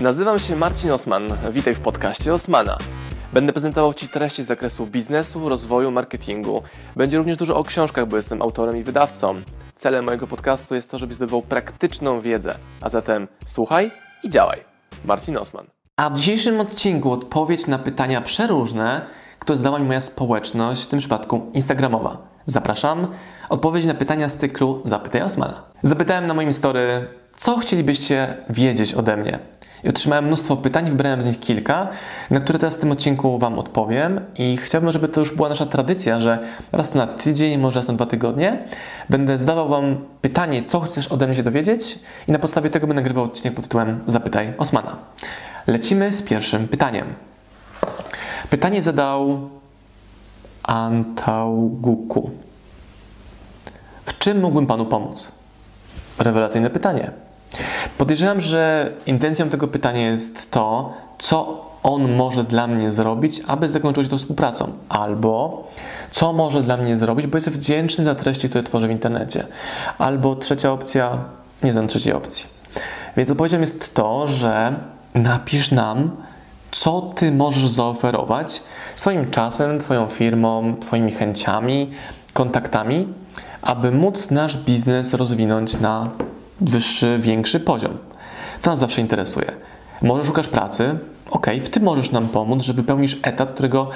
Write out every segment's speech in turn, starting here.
Nazywam się Marcin Osman. Witaj w podcaście Osmana. Będę prezentował Ci treści z zakresu biznesu, rozwoju, marketingu. Będzie również dużo o książkach, bo jestem autorem i wydawcą. Celem mojego podcastu jest to, żebyś zdobywał praktyczną wiedzę. A zatem słuchaj i działaj. Marcin Osman. A w dzisiejszym odcinku odpowiedź na pytania przeróżne, które zadała mi moja społeczność, w tym przypadku Instagramowa. Zapraszam. Odpowiedź na pytania z cyklu Zapytaj Osmana. Zapytałem na moim story, co chcielibyście wiedzieć ode mnie. I otrzymałem mnóstwo pytań, wybrałem z nich kilka, na które teraz w tym odcinku Wam odpowiem. I chciałbym, żeby to już była nasza tradycja, że raz na tydzień, może raz na dwa tygodnie będę zadawał Wam pytanie, co chcesz ode mnie się dowiedzieć, i na podstawie tego będę nagrywał odcinek pod tytułem Zapytaj Osmana. Lecimy z pierwszym pytaniem. Pytanie zadał Antauguku. W czym mógłbym Panu pomóc? Rewelacyjne pytanie. Podejrzewam, że intencją tego pytania jest to, co on może dla mnie zrobić, aby zakończyło się to współpracą, albo co może dla mnie zrobić, bo jest wdzięczny za treści, które tworzę w internecie, albo trzecia opcja, nie znam trzeciej opcji. Więc odpowiedzią jest to, że napisz nam, co ty możesz zaoferować swoim czasem, twoją firmą, twoimi chęciami, kontaktami, aby móc nasz biznes rozwinąć na wyższy, większy poziom. To nas zawsze interesuje. Może szukasz pracy? Ok, w tym możesz nam pomóc, że wypełnisz etat, którego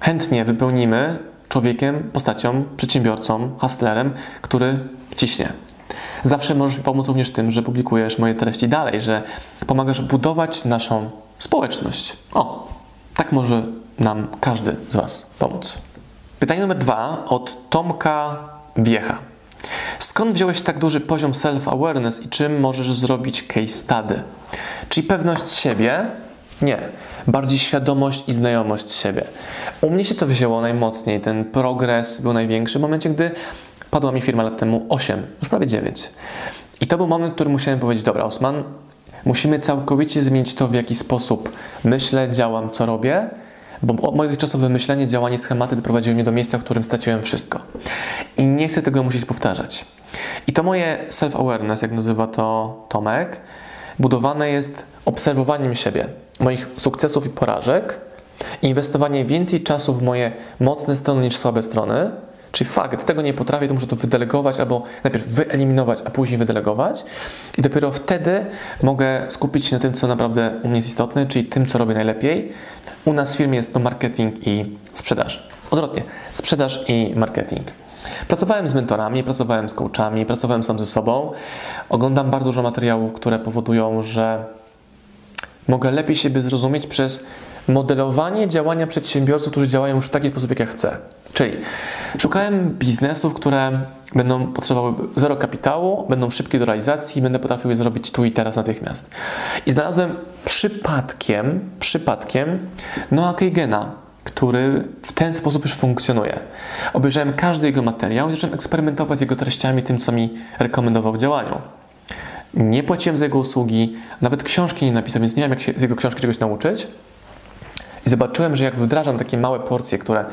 chętnie wypełnimy człowiekiem, postacią, przedsiębiorcą, hustlerem, który ciśnie. Zawsze możesz mi pomóc również tym, że publikujesz moje treści dalej, że pomagasz budować naszą społeczność. O, tak może nam każdy z Was pomóc. Pytanie numer dwa od Tomka Wiecha. Skąd wziąłeś tak duży poziom self-awareness i czym możesz zrobić case study? Czyli pewność siebie? Nie. Bardziej świadomość i znajomość siebie. U mnie się to wzięło najmocniej. Ten progres był największy w momencie, gdy padła mi firma lat temu 8, już prawie 9. I to był moment, w którym musiałem powiedzieć: Dobra, Osman, musimy całkowicie zmienić to, w jaki sposób myślę, działam, co robię bo od moich czasów wymyślenie, działanie, schematy doprowadziły mnie do miejsca, w którym straciłem wszystko. I nie chcę tego musieć powtarzać. I to moje self-awareness, jak nazywa to Tomek, budowane jest obserwowaniem siebie, moich sukcesów i porażek, inwestowanie więcej czasu w moje mocne strony niż słabe strony, Czyli fakt, tego nie potrafię, to muszę to wydelegować albo najpierw wyeliminować, a później wydelegować. I dopiero wtedy mogę skupić się na tym, co naprawdę u mnie jest istotne, czyli tym, co robię najlepiej. U nas w firmie jest to marketing i sprzedaż. Odwrotnie, sprzedaż i marketing. Pracowałem z mentorami, pracowałem z coachami, pracowałem sam ze sobą. Oglądam bardzo dużo materiałów, które powodują, że mogę lepiej siebie zrozumieć przez modelowanie działania przedsiębiorców, którzy działają już w taki sposób, jak ja chcę. Czyli szukałem biznesów, które będą potrzebowały zero kapitału, będą szybkie do realizacji i będę potrafił je zrobić tu i teraz natychmiast. I znalazłem przypadkiem, przypadkiem Noah Kagena, który w ten sposób już funkcjonuje. Obejrzałem każdy jego materiał i zacząłem eksperymentować z jego treściami, tym co mi rekomendował w działaniu. Nie płaciłem za jego usługi, nawet książki nie napisałem, więc nie wiem jak się z jego książki czegoś nauczyć. I zobaczyłem, że jak wdrażam takie małe porcje, które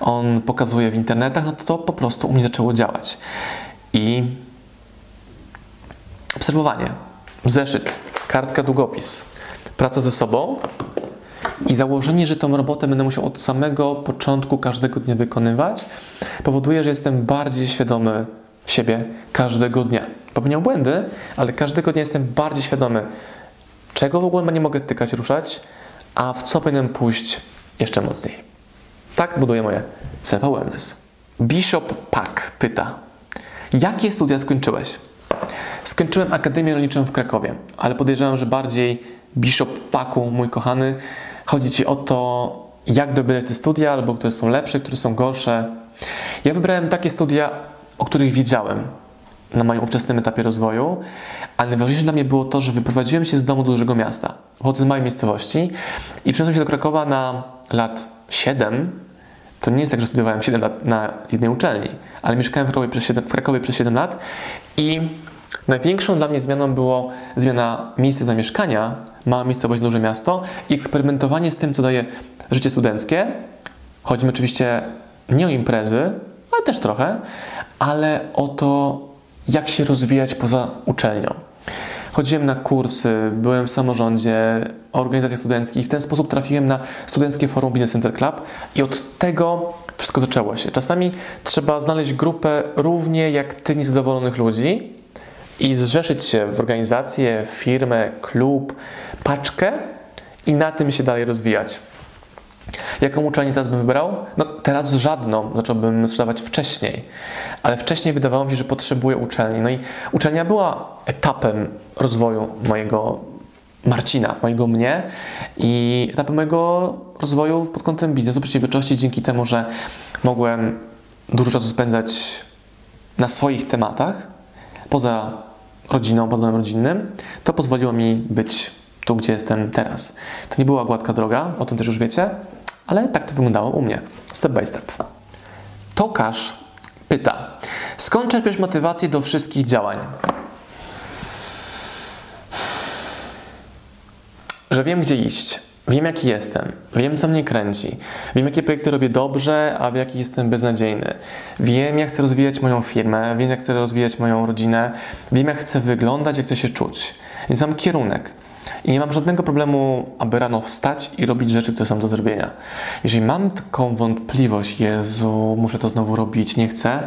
on pokazuje w internetach, no to to po prostu u mnie zaczęło działać. I obserwowanie, zeszyt, kartka, długopis, praca ze sobą i założenie, że tą robotę będę musiał od samego początku każdego dnia wykonywać, powoduje, że jestem bardziej świadomy siebie każdego dnia. Popełniam błędy, ale każdego dnia jestem bardziej świadomy, czego w ogóle nie mogę tykać, ruszać, a w co powinienem pójść jeszcze mocniej. Tak buduję moje self-awareness. Bishop Pack pyta, jakie studia skończyłeś? Skończyłem Akademię Rolniczą w Krakowie, ale podejrzewam, że bardziej Bishop Packu, mój kochany, chodzi Ci o to, jak dobierać te studia, albo które są lepsze, które są gorsze. Ja wybrałem takie studia, o których wiedziałem, na moim ówczesnym etapie rozwoju, ale najważniejsze dla mnie było to, że wyprowadziłem się z domu do dużego miasta. Chodzę z małej miejscowości i przeniosłem się do Krakowa na lat 7. To nie jest tak, że studiowałem 7 lat na jednej uczelni, ale mieszkałem w Krakowie przez 7, w Krakowie przez 7 lat i największą dla mnie zmianą było zmiana miejsca zamieszkania, mała miejscowość, duże miasto i eksperymentowanie z tym, co daje życie studenckie. Chodzi mi oczywiście nie o imprezy, ale też trochę, ale o to, jak się rozwijać poza uczelnią. chodziłem na kursy, byłem w samorządzie, organizacjach studenckich w ten sposób trafiłem na Studenckie Forum Business Center Club i od tego wszystko zaczęło się. Czasami trzeba znaleźć grupę równie jak ty niezadowolonych ludzi i zrzeszyć się w organizację, firmę, klub, paczkę i na tym się dalej rozwijać. Jaką uczelnię teraz bym wybrał? No teraz żadną, zacząłbym sprzedawać wcześniej, ale wcześniej wydawało mi się, że potrzebuję uczelni. No i uczelnia była etapem rozwoju mojego Marcina, mojego mnie i etapem mojego rozwoju pod kątem biznesu, przedsiębiorczości dzięki temu, że mogłem dużo czasu spędzać na swoich tematach, poza rodziną, poza domem rodzinnym, to pozwoliło mi być tu, gdzie jestem teraz. To nie była gładka droga, o tym też już wiecie, ale tak to wyglądało u mnie, step by step. Tokarz pyta, skąd czerpiesz motywację do wszystkich działań? Że wiem, gdzie iść, wiem, jaki jestem, wiem, co mnie kręci, wiem, jakie projekty robię dobrze, a w jakich jestem beznadziejny. Wiem, jak chcę rozwijać moją firmę, wiem, jak chcę rozwijać moją rodzinę, wiem, jak chcę wyglądać, jak chcę się czuć. Więc mam kierunek. I nie mam żadnego problemu, aby rano wstać i robić rzeczy, które są do zrobienia. Jeżeli mam taką wątpliwość, Jezu, muszę to znowu robić, nie chcę,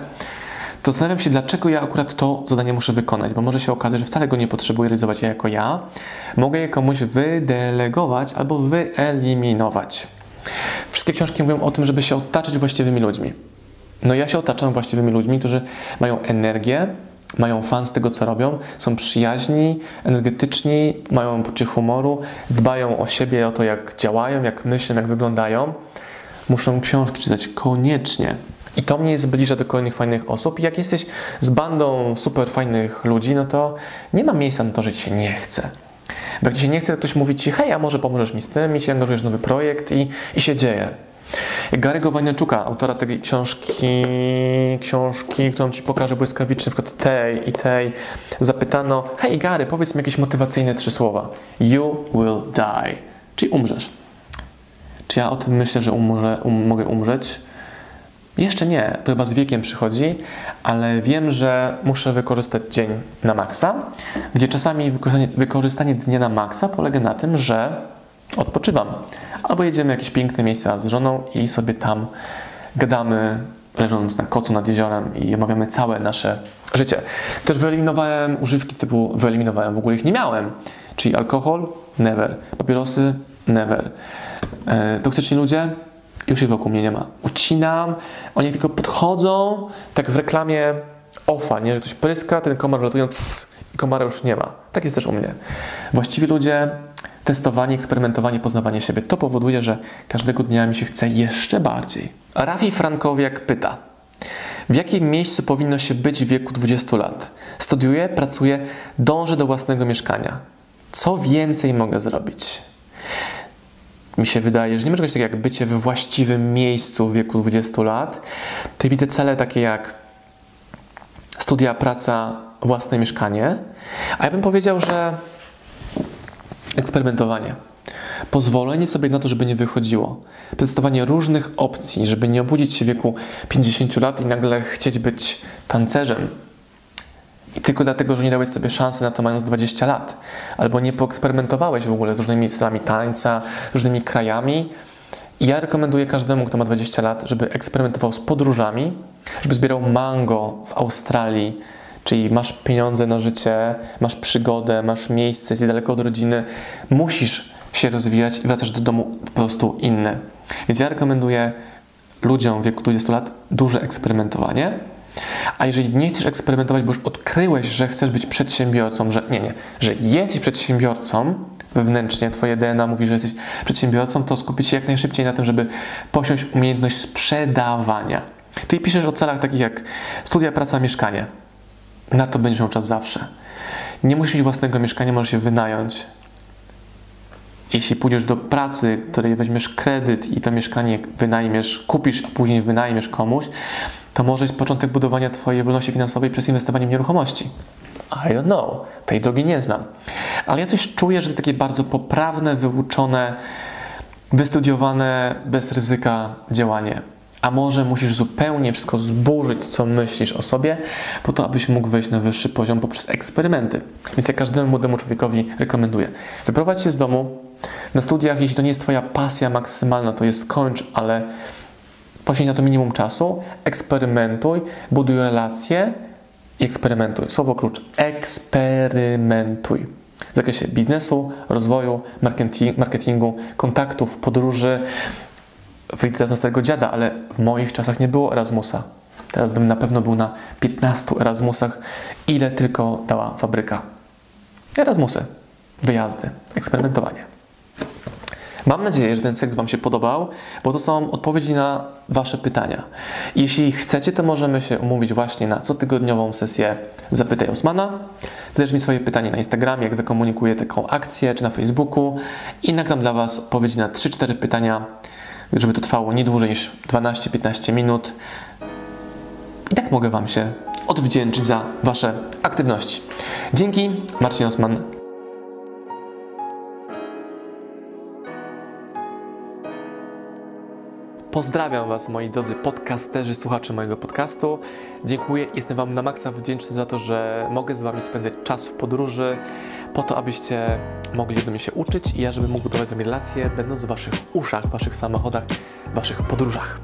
to zastanawiam się, dlaczego ja akurat to zadanie muszę wykonać, bo może się okazać, że wcale go nie potrzebuję realizować ja jako ja. Mogę je komuś wydelegować albo wyeliminować. Wszystkie książki mówią o tym, żeby się otaczać właściwymi ludźmi. No ja się otaczam właściwymi ludźmi, którzy mają energię, mają fan z tego, co robią, są przyjaźni, energetyczni, mają poczucie humoru, dbają o siebie, o to, jak działają, jak myślą, jak wyglądają. Muszą książki czytać koniecznie. I to mnie zbliża do kolejnych fajnych osób. I jak jesteś z bandą super fajnych ludzi, no to nie ma miejsca na to, że ci się nie chce. Bo jak ci się nie chce, to ktoś mówi ci, hej, a może pomożesz mi z tym i się angażujesz w nowy projekt i, i się dzieje. Gary'ego Wajniaczuka, autora tej książki, książki, którą Ci pokażę błyskawicznie, przykład tej i tej, zapytano, hej Gary, powiedz mi jakieś motywacyjne trzy słowa. You will die, czyli umrzesz. Czy ja o tym myślę, że umrze, um, mogę umrzeć? Jeszcze nie, to chyba z wiekiem przychodzi, ale wiem, że muszę wykorzystać dzień na maksa, gdzie czasami wykorzystanie, wykorzystanie dnia na maksa polega na tym, że odpoczywam. Albo jedziemy w jakieś piękne miejsca z żoną i sobie tam gadamy, leżąc na kocu nad jeziorem i omawiamy całe nasze życie. Też wyeliminowałem używki typu, wyeliminowałem, w ogóle ich nie miałem, czyli alkohol, never, papierosy, never. E, toksyczni ludzie, już ich wokół mnie nie ma. Ucinam, oni tylko podchodzą, tak w reklamie ofa, nie, że ktoś pryska, ten komar latuje, i komara już nie ma. Tak jest też u mnie. Właściwi ludzie testowanie, eksperymentowanie, poznawanie siebie. To powoduje, że każdego dnia mi się chce jeszcze bardziej. Rafi Frankowiak pyta, w jakim miejscu powinno się być w wieku 20 lat? Studiuję, pracuję, dążę do własnego mieszkania. Co więcej mogę zrobić? Mi się wydaje, że nie może być tak jak bycie we właściwym miejscu w wieku 20 lat. To widzę cele takie jak studia, praca, własne mieszkanie. A ja bym powiedział, że eksperymentowanie. Pozwolenie sobie na to, żeby nie wychodziło. Testowanie różnych opcji, żeby nie obudzić się w wieku 50 lat i nagle chcieć być tancerzem. I tylko dlatego, że nie dałeś sobie szansy na to mając 20 lat. Albo nie poeksperymentowałeś w ogóle z różnymi stylami tańca, różnymi krajami. I ja rekomenduję każdemu, kto ma 20 lat, żeby eksperymentował z podróżami, żeby zbierał mango w Australii, Czyli masz pieniądze na życie, masz przygodę, masz miejsce, jesteś daleko od rodziny, musisz się rozwijać i wracasz do domu po prostu inny. Więc ja rekomenduję ludziom w wieku 20 lat duże eksperymentowanie. A jeżeli nie chcesz eksperymentować, bo już odkryłeś, że chcesz być przedsiębiorcą, że nie, nie, że jesteś przedsiębiorcą, wewnętrznie twoje DNA mówi, że jesteś przedsiębiorcą, to skupić się jak najszybciej na tym, żeby posiąść umiejętność sprzedawania. Tu piszesz o celach takich jak studia, praca, mieszkanie. Na to będziesz miał czas zawsze. Nie musisz mieć własnego mieszkania, możesz się wynająć. Jeśli pójdziesz do pracy, której weźmiesz kredyt i to mieszkanie wynajmiesz, kupisz, a później wynajmiesz komuś, to może jest początek budowania Twojej wolności finansowej przez inwestowanie w nieruchomości. I don't know, tej drogi nie znam. Ale ja coś czuję, że to takie bardzo poprawne, wyuczone, wystudiowane, bez ryzyka działanie. A może musisz zupełnie wszystko zburzyć, co myślisz o sobie, po to, abyś mógł wejść na wyższy poziom poprzez eksperymenty. Więc ja każdemu młodemu człowiekowi rekomenduję. Wyprowadź się z domu. Na studiach, jeśli to nie jest Twoja pasja maksymalna, to je skończ, ale poświęć na to minimum czasu, eksperymentuj, buduj relacje i eksperymentuj. Słowo klucz. Eksperymentuj. W zakresie biznesu, rozwoju, marketingu, kontaktów, podróży. Wyjdę teraz na starego dziada, ale w moich czasach nie było Erasmusa. Teraz bym na pewno był na 15 Erasmusach, ile tylko dała fabryka. Erasmusy, wyjazdy, eksperymentowanie. Mam nadzieję, że ten cykl Wam się podobał, bo to są odpowiedzi na Wasze pytania. Jeśli chcecie, to możemy się umówić właśnie na cotygodniową sesję Zapytaj Osmana. Zadajesz mi swoje pytanie na Instagramie, jak zakomunikuję taką akcję, czy na Facebooku i nagram dla Was odpowiedzi na 3-4 pytania, żeby to trwało nie dłużej niż 12-15 minut. I tak mogę Wam się odwdzięczyć za Wasze aktywności. Dzięki, Marcin Osman. Pozdrawiam Was, moi drodzy podcasterzy, słuchacze mojego podcastu. Dziękuję, jestem Wam na maksa wdzięczny za to, że mogę z Wami spędzać czas w podróży, po to, abyście mogli do mnie się uczyć i ja, żebym mógł budować z Wami relacje, będąc w Waszych uszach, w Waszych samochodach, w Waszych podróżach.